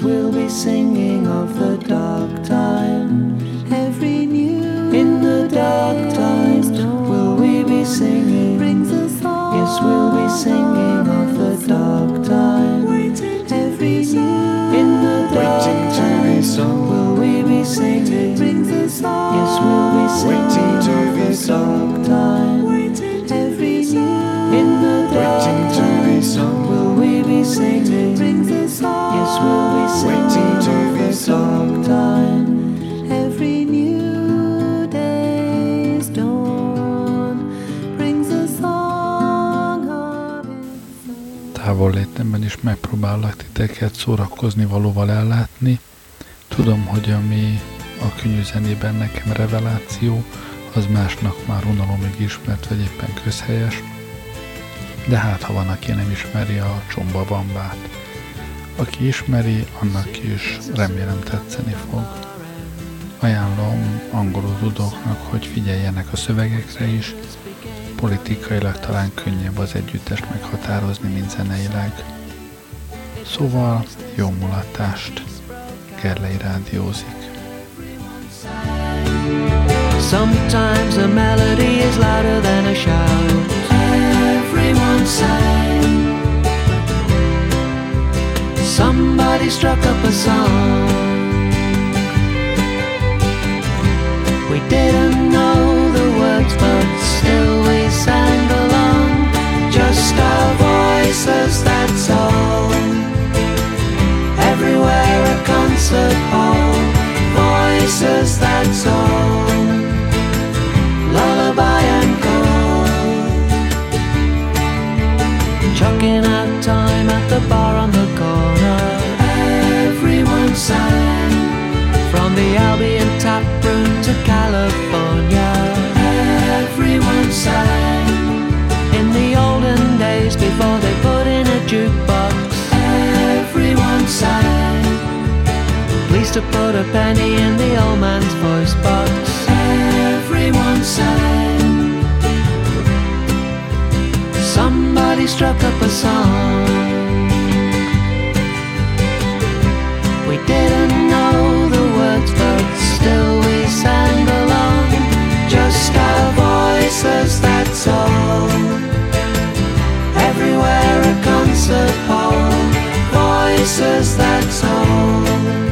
Yes, we'll be singing of the dark times. Every new In the dark day's times, will we be singing? brings us all Yes, we'll be singing of the dark times. Waiting every new In the dark Waiting to times, will we be singing? brings us all Yes, we'll be singing Waiting to of be the sung. dark Waiting to be sung. times. Every new day's dawn brings a song of its own. Távol létemben is megpróbálok titeket szórakozni valóval ellátni. Tudom, hogy ami a könnyű zenében nekem reveláció, az másnak már unalomig ismert, vagy éppen közhelyes. De hát, ha van, aki nem ismeri a Csomba Bambát. Aki ismeri, annak is remélem tetszeni fog. Ajánlom angolul tudóknak, hogy figyeljenek a szövegekre is, politikailag talán könnyebb az együttest meghatározni, mint zeneileg. Szóval jó mulatást, Gerlei rádiózik. Sometimes a melody is louder than a shout. Everyone sang. Somebody struck up a song. In the olden days before they put in a jukebox. Everyone sang. Please to put a penny in the old man's voice box. Everyone sang. Somebody struck up a song. We didn't know the words, but still we sang along. Just our voices, that's all. Everywhere a concert hall. Voices, that's all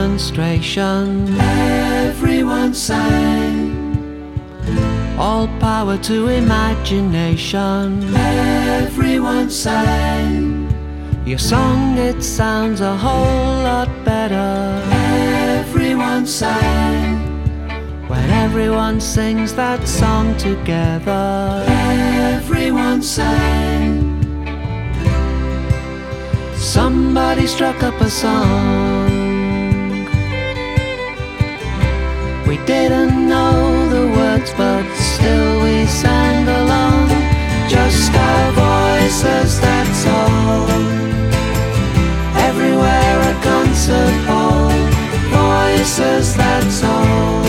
demonstration, everyone sang. All power to imagination. Everyone sang. Your song, it sounds a whole lot better. Everyone sang. When everyone sings that song together. Everyone sang. Somebody struck up a song. We didn't know the words, but still we sang along. Just our voices, that's all. Everywhere a concert hall. Voices, that's all.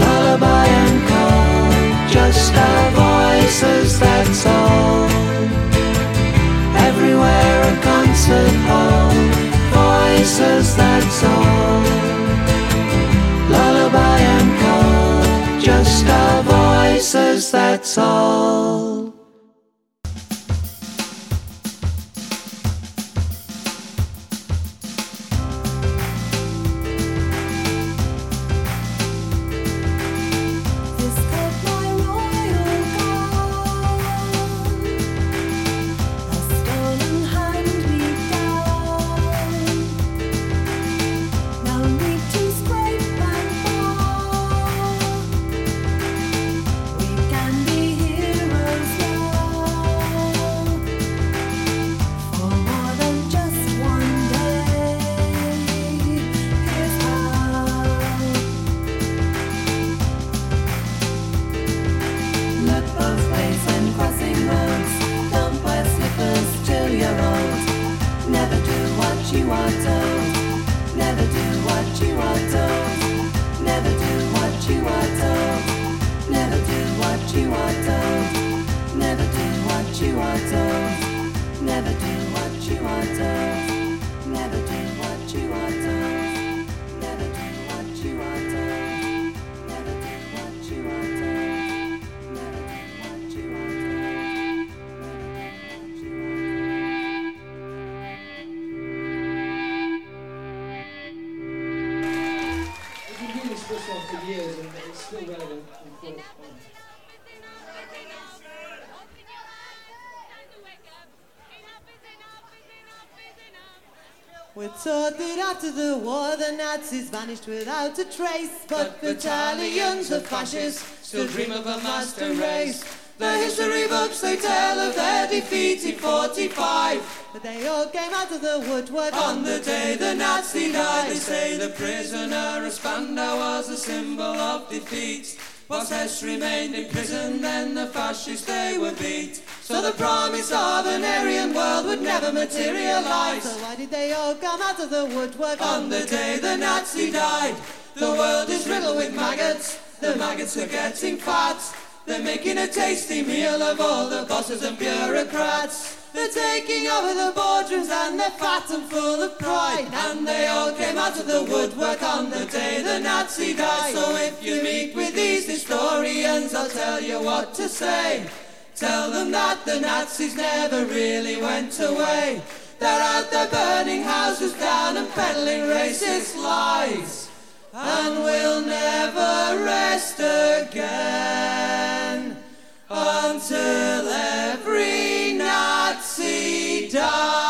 Lullaby and call. Just our voices, that's all. Everywhere a concert hall. Voices, that's all Just voices, that's all. Taught that after the war the Nazis vanished without a trace, but battalions of fascists still dream of a master race. The history books they tell of their defeat in 45, but they all came out of the woodwork on the day the Nazi died. They say the prisoner of Spandau was a symbol of defeat. Whilst Hess remained in prison, then the fascists they were beat. So the promise of an Aryan world would never materialize. So why did they all come out of the woodwork on the day the Nazi died? The world is riddled with maggots. The maggots are getting fat. They're making a tasty meal of all the bosses and bureaucrats. They're taking over the boardrooms and they're fat and full of pride. And they all came out of the woodwork on the day the Nazi died. So if you meet with these historians, I'll tell you what to say. Tell them that the Nazis never really went away. They're out there burning houses down and peddling racist lies. And we'll never rest again until Nazi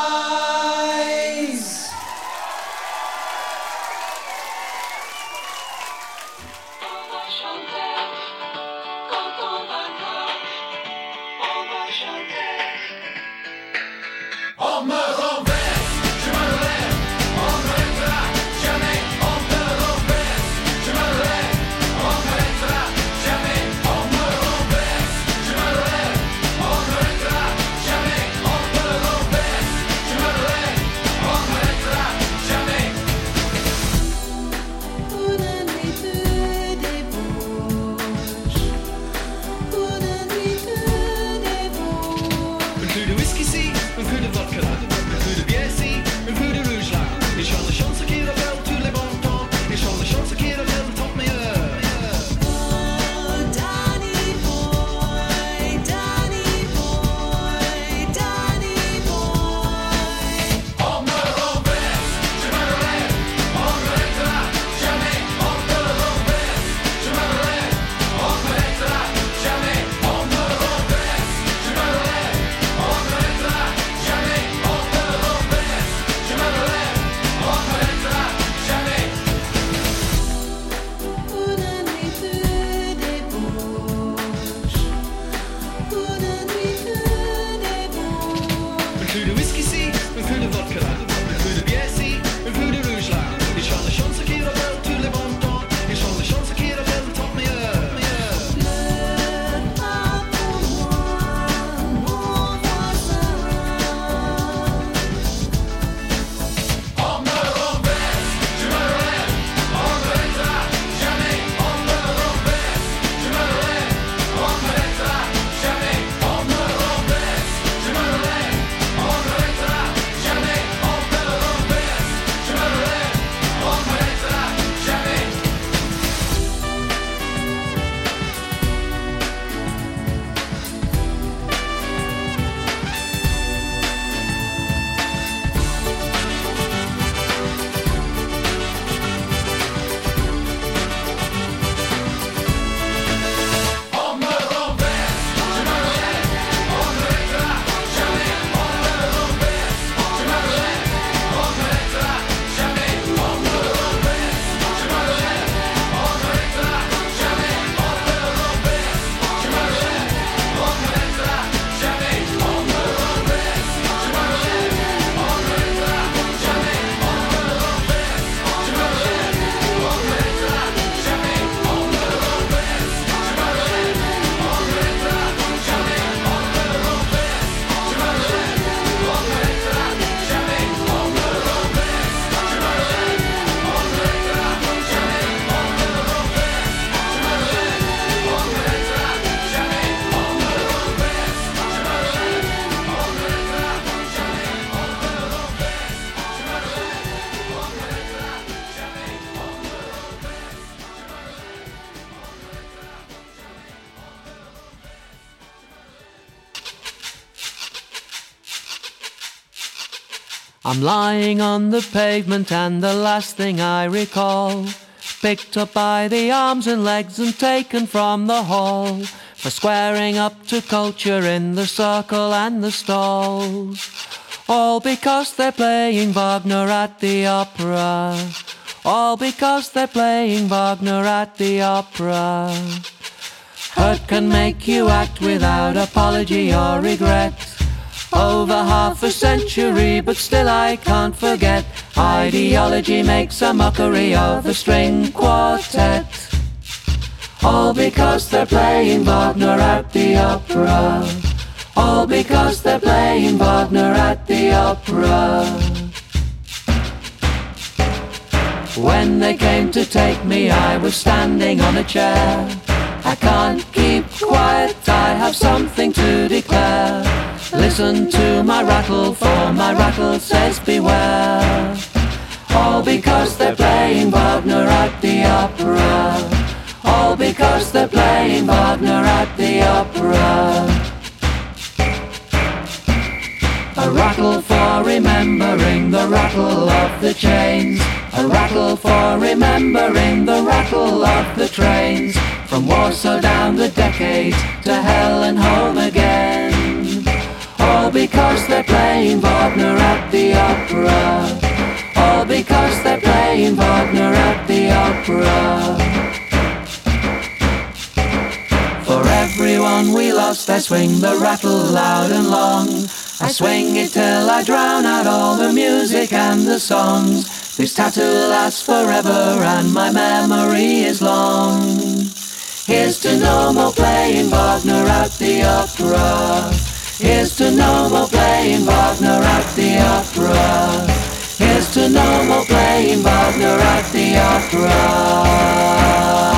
I'm lying on the pavement, and the last thing I recall picked up by the arms and legs and taken from the hall for squaring up to culture in the circle and the stalls. All because they're playing Wagner at the opera. All because they're playing Wagner at the opera. Hurt can make you act without apology or regret. Over half a century, but still I can't forget. Ideology makes a mockery of the string quartet. All because they're playing Wagner at the opera. All because they're playing Wagner at the opera. When they came to take me, I was standing on a chair. I can't keep quiet, I have something to declare. Listen to my rattle, for my rattle says beware. All because they're playing Wagner at the opera. All because they're playing Wagner at the opera. A rattle for remembering the rattle of the chains. A rattle for remembering the rattle of the trains. From Warsaw down the decades to hell and home again. All because they're playing Wagner at the opera. All because they're playing Wagner at the opera. For everyone we lost, I swing the rattle loud and long. I swing it till I drown out all the music and the songs. This tattoo lasts forever and my memory is long. Here's to no more playing Wagner at the opera. Here's to no more playing Wagner at the opera. Here's to no more playing Wagner at the opera.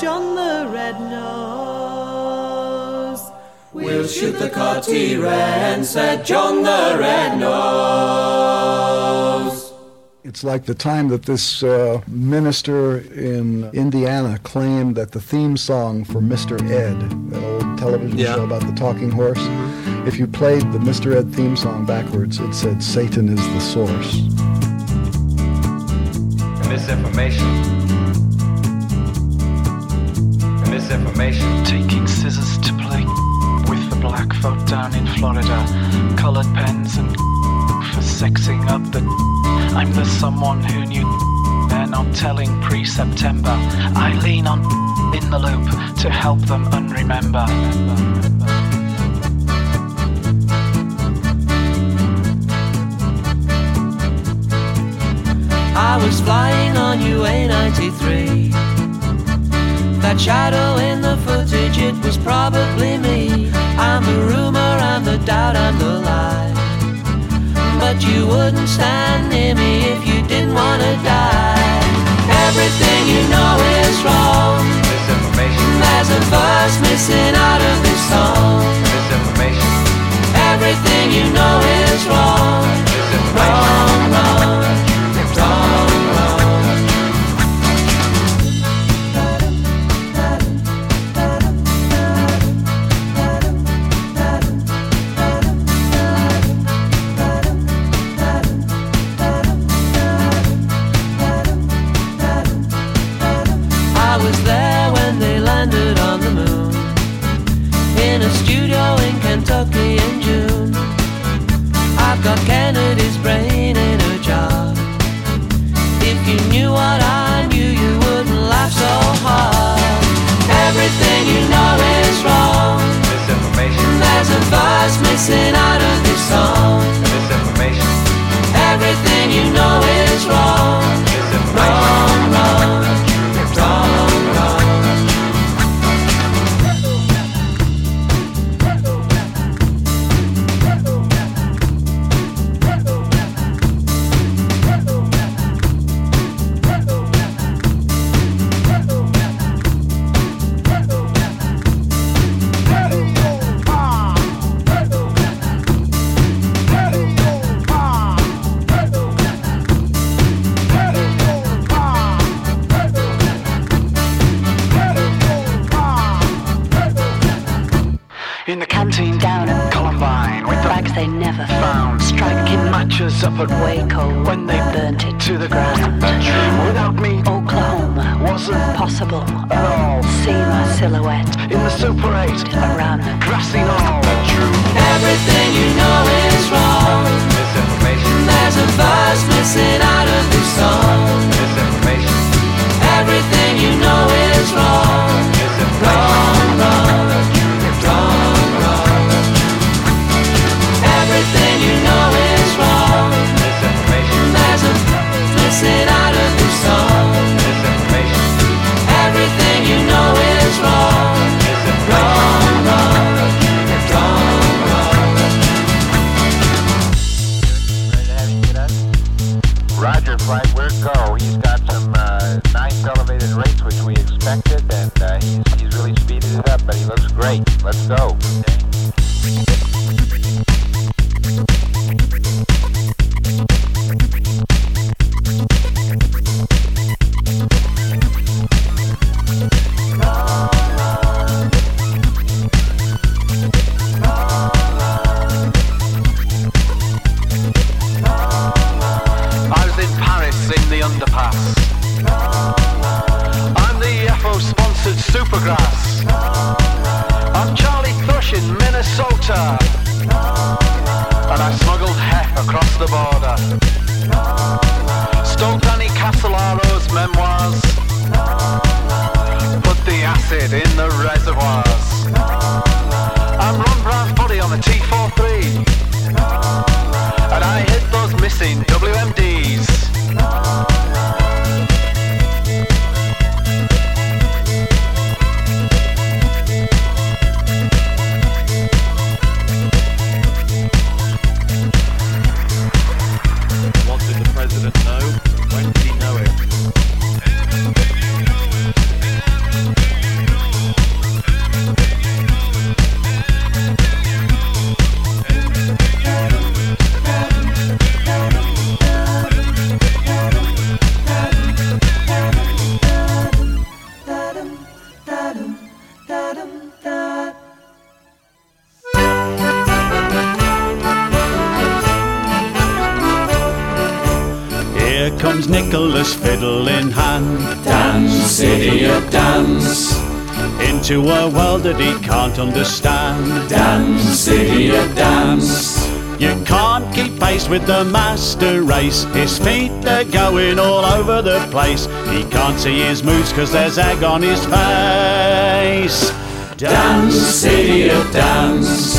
John the Red Nose. We'll shoot the cotyren, said John the Red Nose. It's like the time that this uh, minister in Indiana claimed that the theme song for Mr. Ed, that old television Yeah. show about the talking horse, if you played the Mr. Ed theme song backwards, it said Satan is the source. Misinformation. Misinformation. Taking scissors to play with the black folk down in Florida. Colored pens and for sexing up the. I'm the someone who knew they're not telling pre September. I lean on in the loop to help them unremember. I was flying on UA 93. That shadow in the footage, it was probably me. I'm the rumor, I'm the doubt, I'm the lie. But you wouldn't stand near me if you didn't wanna die. Everything you know is wrong. There's a verse missing out of this song. Everything you know is. Wrong, wrong, matches up at Waco when they burnt it to the ground. Without me, Oklahoma wasn't possible. at all See my silhouette in the Super 8 around the grassy knoll. Everything you know is wrong. There's a verse missing out of this song. Verse underpass. I'm the FO sponsored Supergrass. I'm Charlie Thrush in Minnesota. And I smuggled hef across the border. Stole Danny Casolaro's memoirs. Put the acid in the reservoirs. I'm Ron Brown's body on a T43. And I hit those missing WMDs. Into a world that he can't understand. Dance, idiot, dance. You can't keep pace with the master race. His feet are going all over the place. He can't see his moves cause there's egg on his face. Dance, idiot, dance.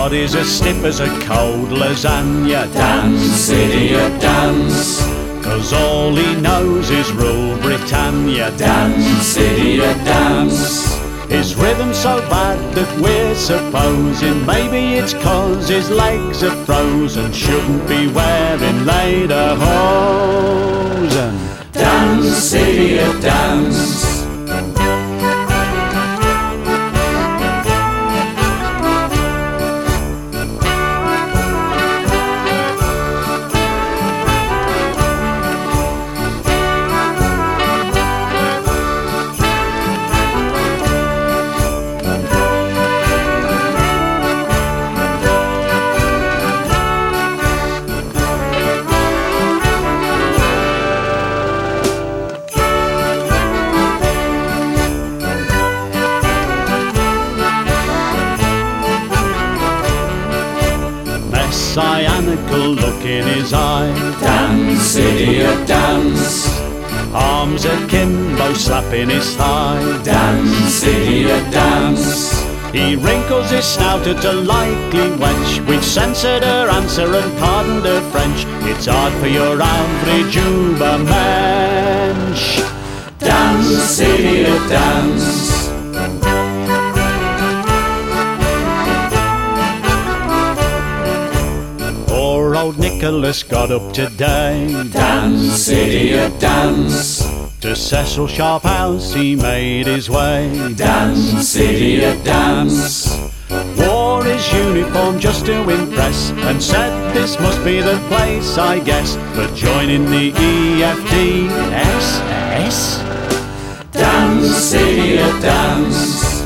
Body's as stiff as a cold lasagna. Dance, idiot, dance. Cause all he knows is rule Britannia. Dance, idiot, dance. His rhythm's so bad that we're supposing maybe it's cause his legs are frozen. Shouldn't be wearing later hosen. Dance, idiot, dance. Slapping his thigh. Dance, idiot, dance. He wrinkles his snout at a likely wench. We've censored her answer and pardoned her French. It's hard for your average ubermensch. Dance, idiot, dance. Poor old Nicholas got up today. Dance, idiot, dance. To Cecil Sharp House he made his way. Dance, idiot, dance. Wore his uniform just to impress and said this must be the place, I guess, for joining the E EFDSS. Dance, idiot, dance.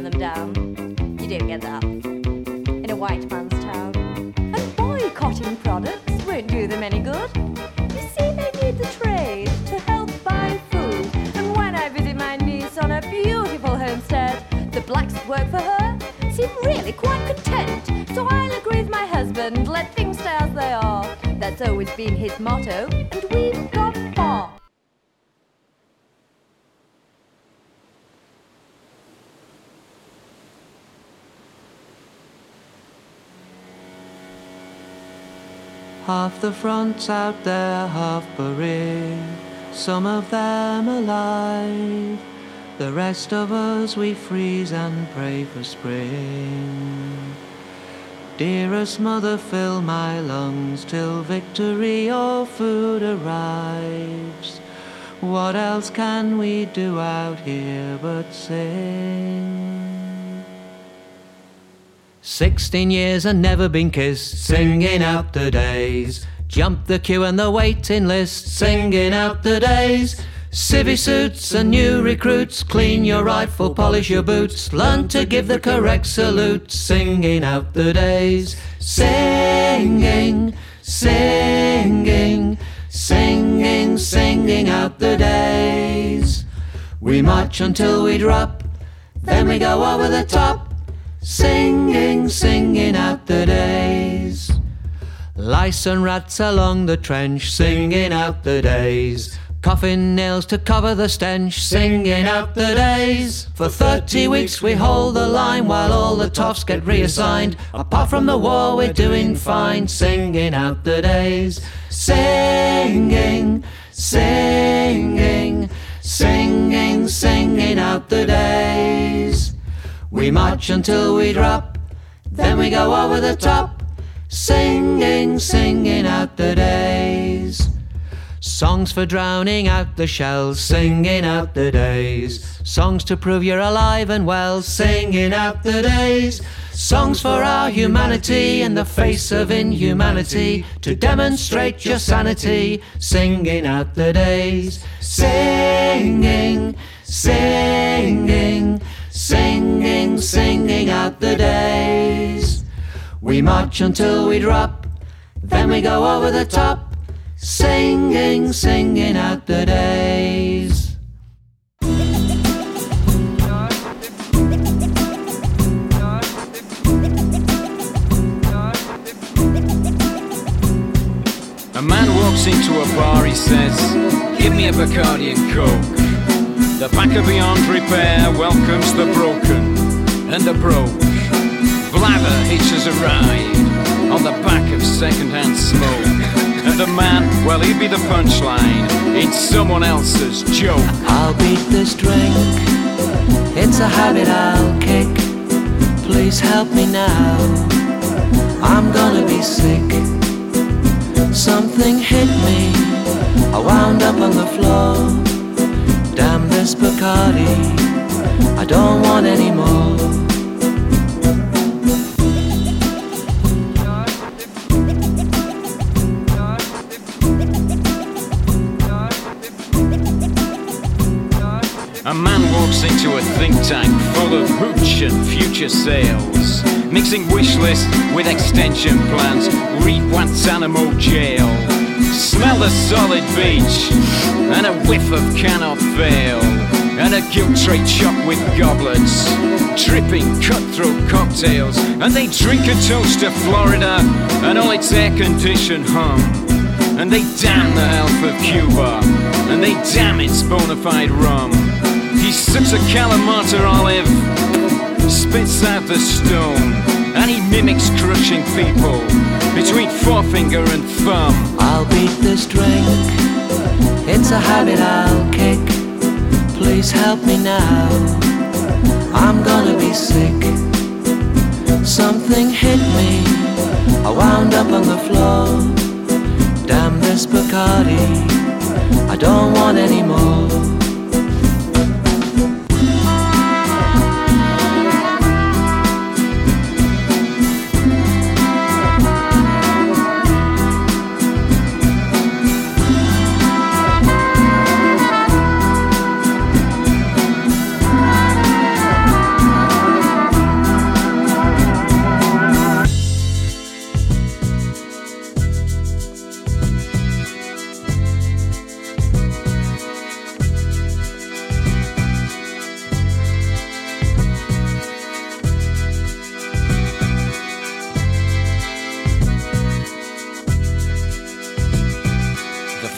turn them down. You don't get that in a white man's town. And boycotting products won't do them any good. You see, they need the trade to help buy food. And when I visit my niece on her beautiful homestead, the blacks work for her seem really quite content. So I'll agree with my husband, let things stay as they are. That's always been his motto, and we've got far. Half the front's out there, half buried, some of them alive. The rest of us we freeze and pray for spring. Dearest mother, fill my lungs till victory or food arrives. What else can we do out here but sing? Sixteen years and never been kissed, singing out the days. Jump the queue and the waiting list, singing out the days. Civvy suits and new recruits, clean your rifle, polish your boots, learn to give the correct salute, singing out the days. Singing, singing, singing, singing out the days. We march until we drop, then we go over the top, singing, singing out the days. Lice and rats along the trench, singing out the days. Coffin nails to cover the stench, singing out the days. For 30 weeks we hold the line while all the toffs get reassigned. Apart from the war, we're doing fine, singing out the days. Singing, singing, singing, singing out the days. We march until we drop, then we go over the top, singing, singing out the days. Songs for drowning out the shells, singing out the days. Songs to prove you're alive and well, singing out the days. Songs for our humanity in the face of inhumanity, to demonstrate your sanity, singing out the days. Singing, singing, singing, singing out the days. We march until we drop, then we go over the top singing, singing out the days. A man walks into a bar, he says, Give me a Bacardi and Coke. The back of beyond repair welcomes the broken and the broke. Blather hitches a ride on the back of second-hand smoke. And the man, well, he'd be the punchline in someone else's joke. I'll beat this drink, it's a habit I'll kick. Please help me now, I'm gonna be sick. Something hit me, I wound up on the floor. Damn this Bacardi, I don't want any more. A man walks into a think tank full of hooch and future sales, mixing wish lists with extension plans. Read Guantanamo jail, smell the solid beach, and a whiff of cannot fail, and a guilt trade shop with goblets, dripping cutthroat cocktails, and they drink a toast to Florida and all its air-conditioned hum. And they damn the health of Cuba, and they damn its bona fide rum. He sips a Kalamata olive, spits out the stone, and he mimics crushing people between forefinger and thumb. I'll beat this drink, it's a habit I'll kick. Please help me now, I'm gonna be sick. Something hit me, I wound up on the floor. Damn this Bacardi, I don't want any more.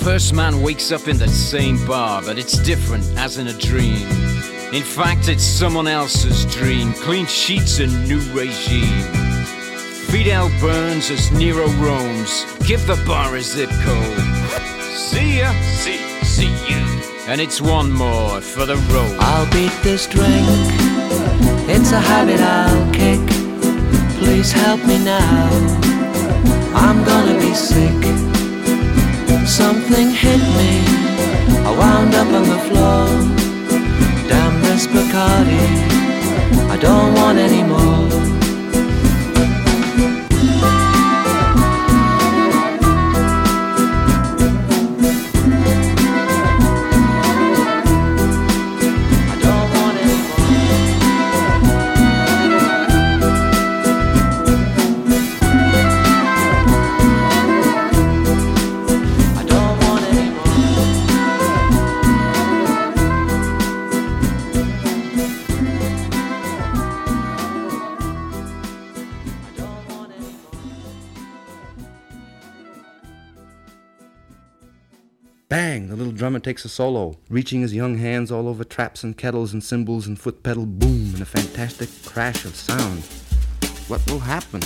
First man wakes up in the same bar, but it's different as in a dream. In fact, it's someone else's dream. Clean sheets and new regime. Fidel burns as Nero roams. Give the bar a zip code. See ya, see, see you. And it's one more for the road. I'll beat this drink, it's a habit I'll kick. Please help me now, I'm gonna be sick. Something hit me, I wound up on the floor. Damn this Bacardi, I don't want any more. drummer takes a solo, reaching his young hands all over traps and kettles and cymbals and foot pedal boom in a fantastic crash of sound. What will happen?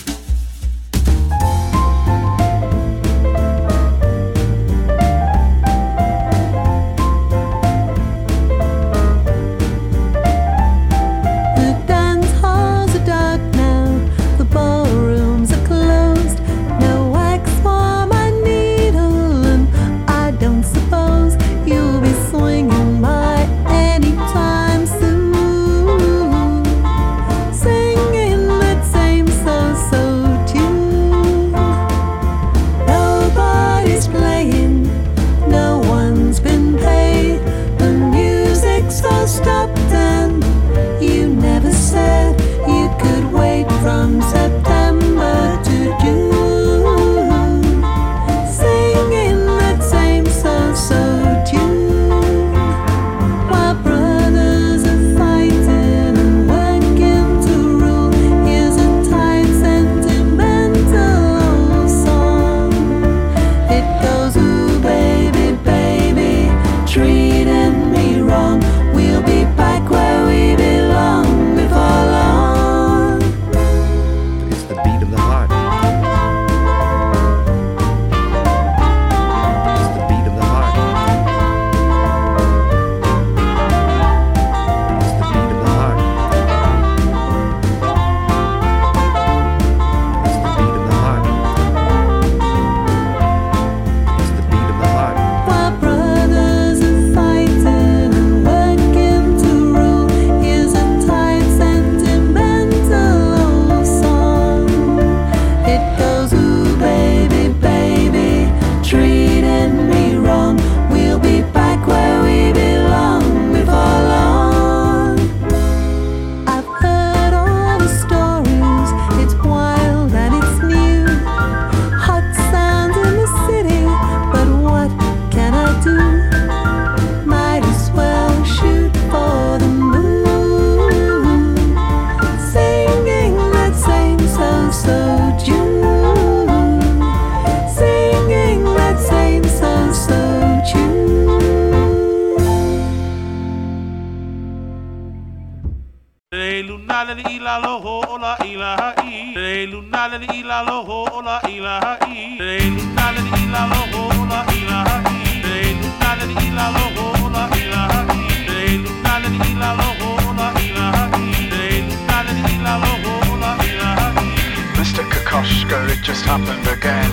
Mr. Kokoschka, it just happened again.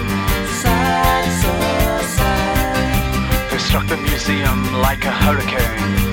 Sad, so sad. They struck the museum like a hurricane.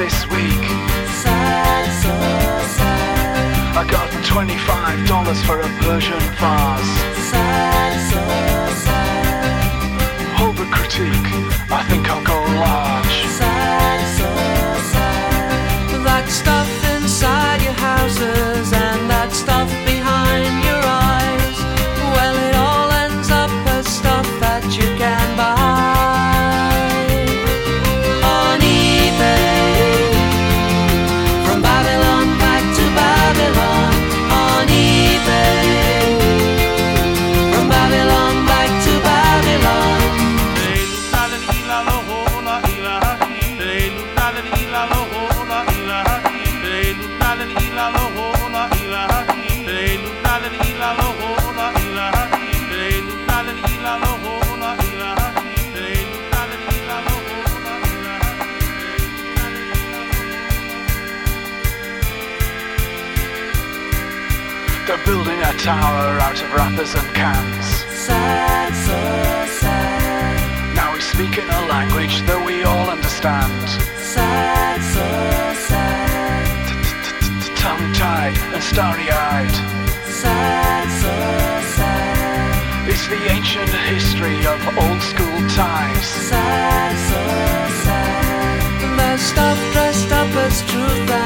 this week. Sad, so sad. I got $25 for a Persian vase. Sad, so sad. Hold the critique, I think I'll go live. tower out of wrappers and cans. Sad, so sad. Now we speak in a language that we all understand. Sad, so sad. Tongue tied and starry eyed. Sad, so sad. It's the ancient history of old school times. Sad, so sad. Messed up, dressed up as truth.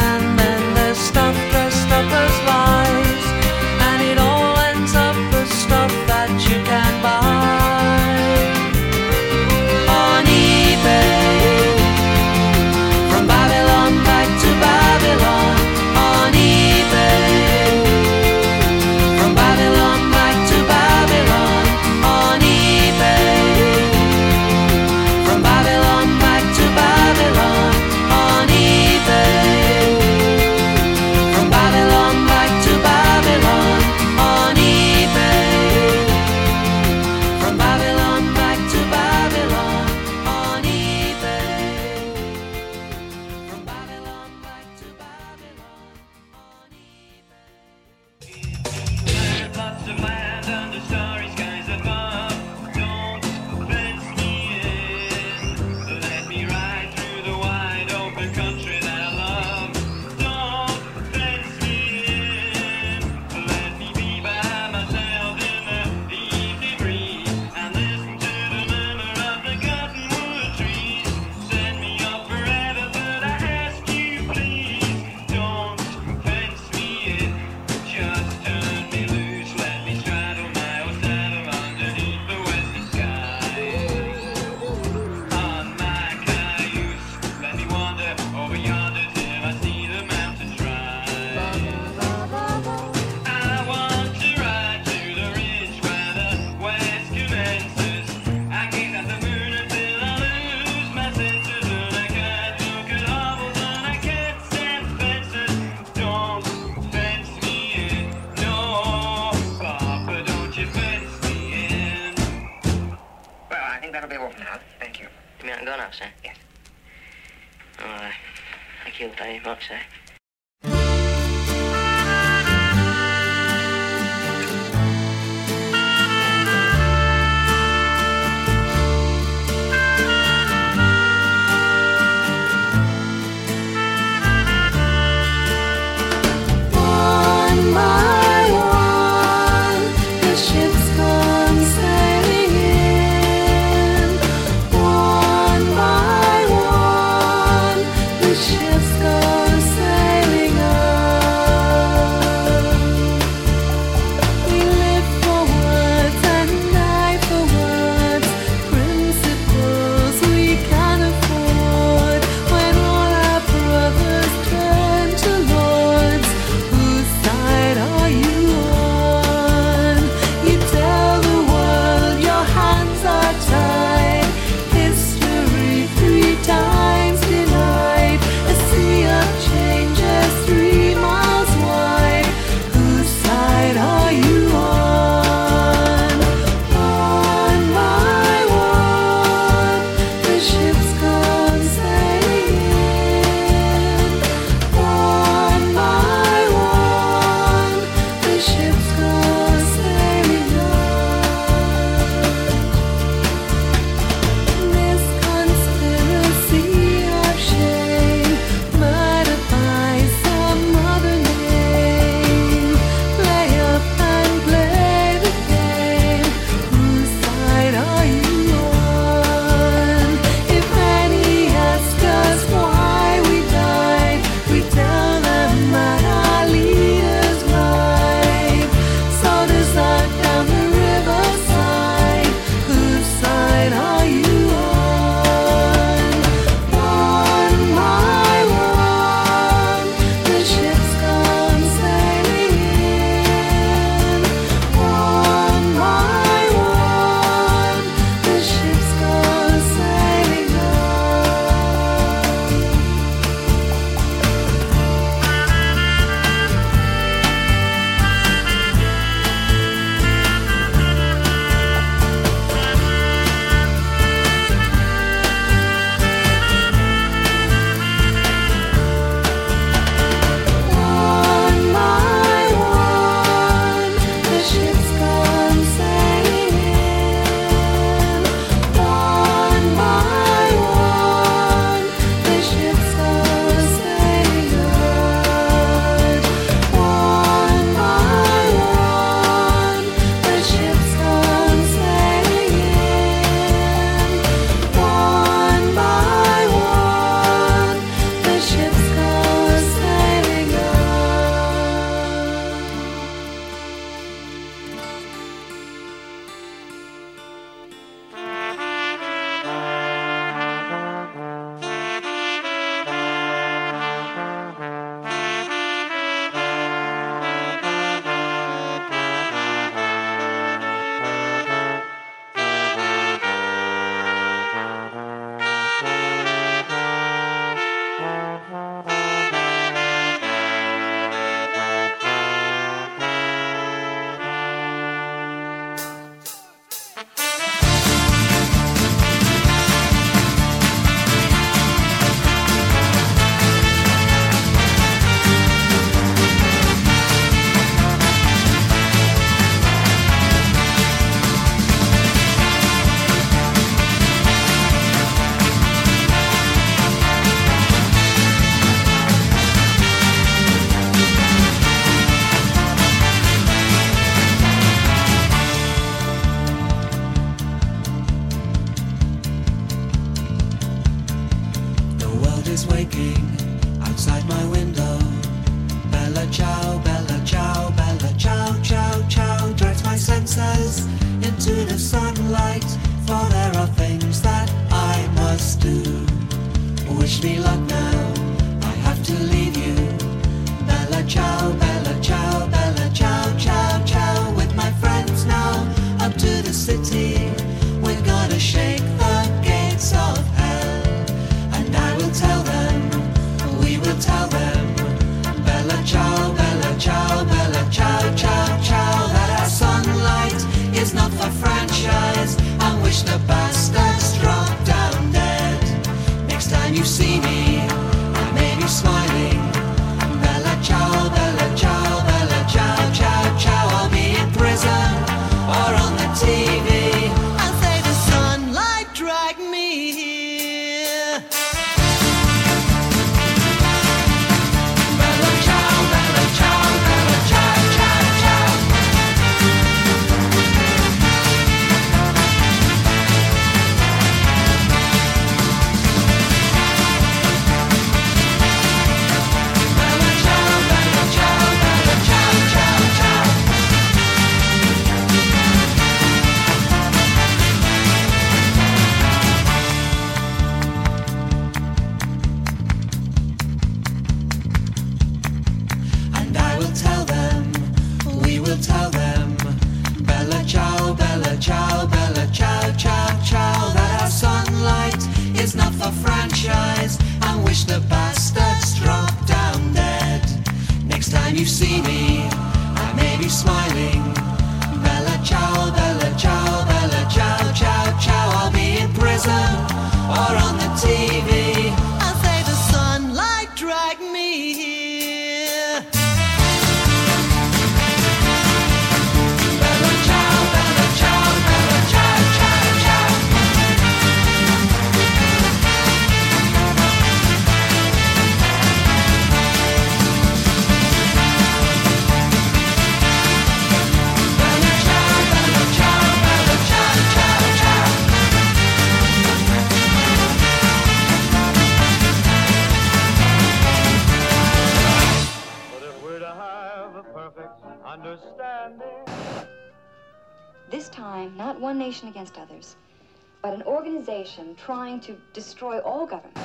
Organization trying to destroy all government.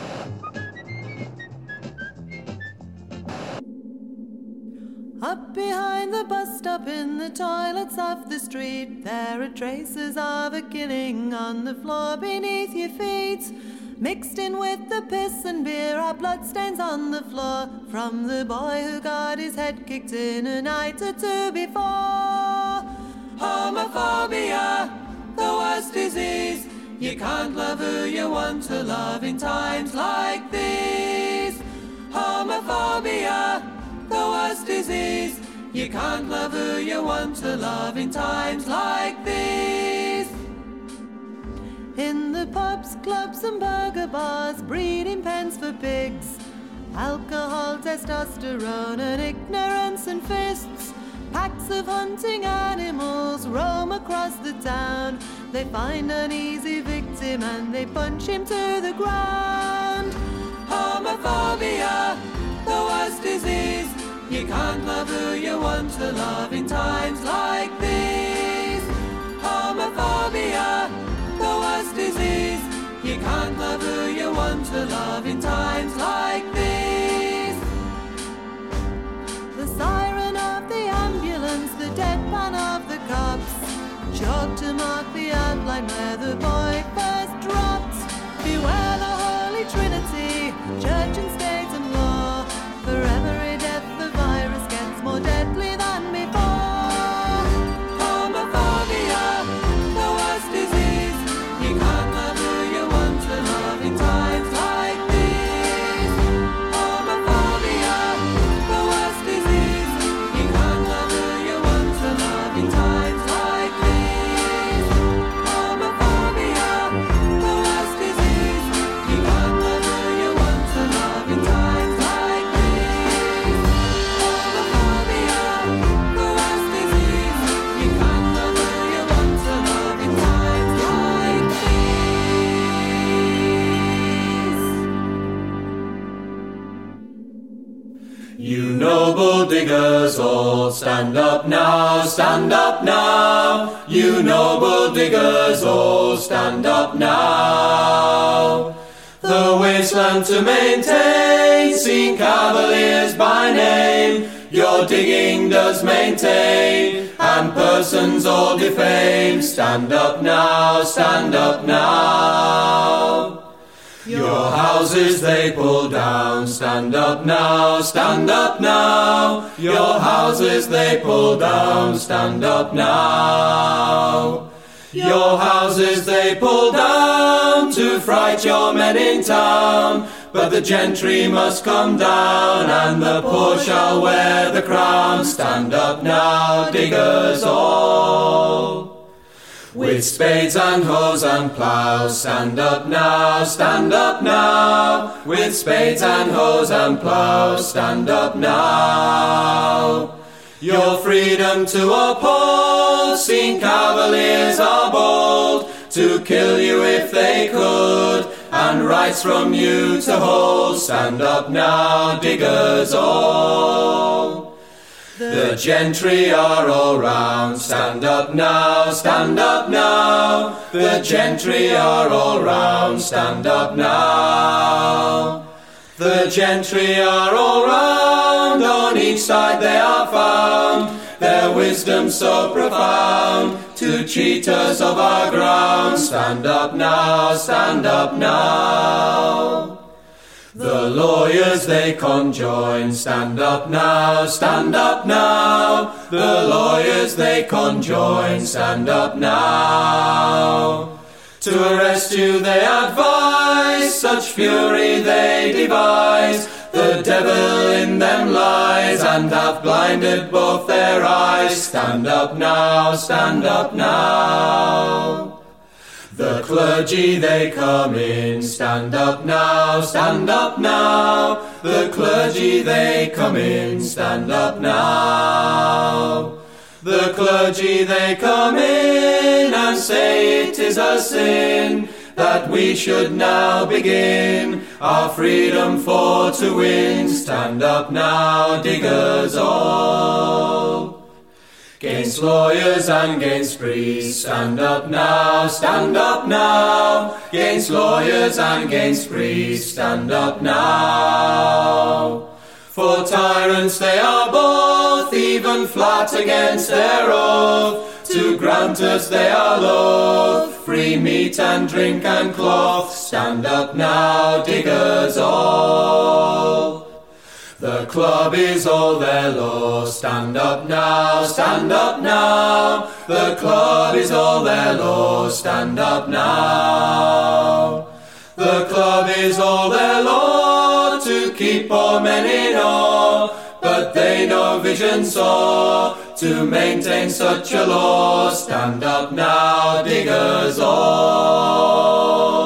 Up behind the bus stop in the toilets of the street, there are traces of a killing on the floor beneath your feet. Mixed in with the piss and beer are bloodstains on the floor from the boy who got his head kicked in a night or two before. Homophobia, the worst disease. You can't love who you want to love in times like these. Homophobia, the worst disease. You can't love who you want to love in times like these. In the pubs, clubs, and burger bars, breeding pens for pigs. Alcohol, testosterone, and ignorance and fists. Packs of hunting animals roam across the town. They find an easy victim and they punch him to the ground. Homophobia, the worst disease. You can't love who you want to love in times like these. Homophobia, the worst disease. You can't love who you want to love in times like these. Ambulance, the deadpan of the cops, chalk to mark the outline where the boy first dropped. Beware the Holy Trinity, church and noble diggers all, stand up now, stand up now. You noble diggers all, stand up now. The wasteland to maintain, seen cavaliers by name. Your digging does maintain, and persons all defame. Stand up now, stand up now. Your houses they pull down, stand up now, stand up now. Your houses they pull down, stand up now. Your houses they pull down to fright your men in town. But the gentry must come down, and the poor shall wear the crown. Stand up now, diggers all. With spades and hoes and plows, stand up now, stand up now. With spades and hoes and plows, stand up now. Your freedom to uphold, seen cavaliers are bold, to kill you if they could, and rights from you to hold. Stand up now, diggers all. The gentry are all round, stand up now, stand up now. The gentry are all round, stand up now. The gentry are all round, on each side they are found. Their wisdom so profound, to cheat us of our ground. Stand up now, stand up now. Lawyers they conjoin, stand up now, stand up now. The lawyers they conjoin, stand up now. To arrest you they advise, such fury they devise. The devil in them lies, and hath blinded both their eyes. Stand up now, stand up now. The clergy they come in, stand up now, stand up now. The clergy they come in, stand up now. The clergy they come in and say it is a sin that we should now begin our freedom for to win. Stand up now, diggers all. Gainst lawyers and gainst priests, stand up now, stand up now. Gainst lawyers and gainst priests, stand up now. For tyrants they are both, even flat against their oath. To grant us they are loath, free meat and drink and cloth. Stand up now, diggers all. The club is all their law. Stand up now, stand up now. The club is all their law. Stand up now. The club is all their law to keep all men in awe. But they no vision saw to maintain such a law. Stand up now, diggers all.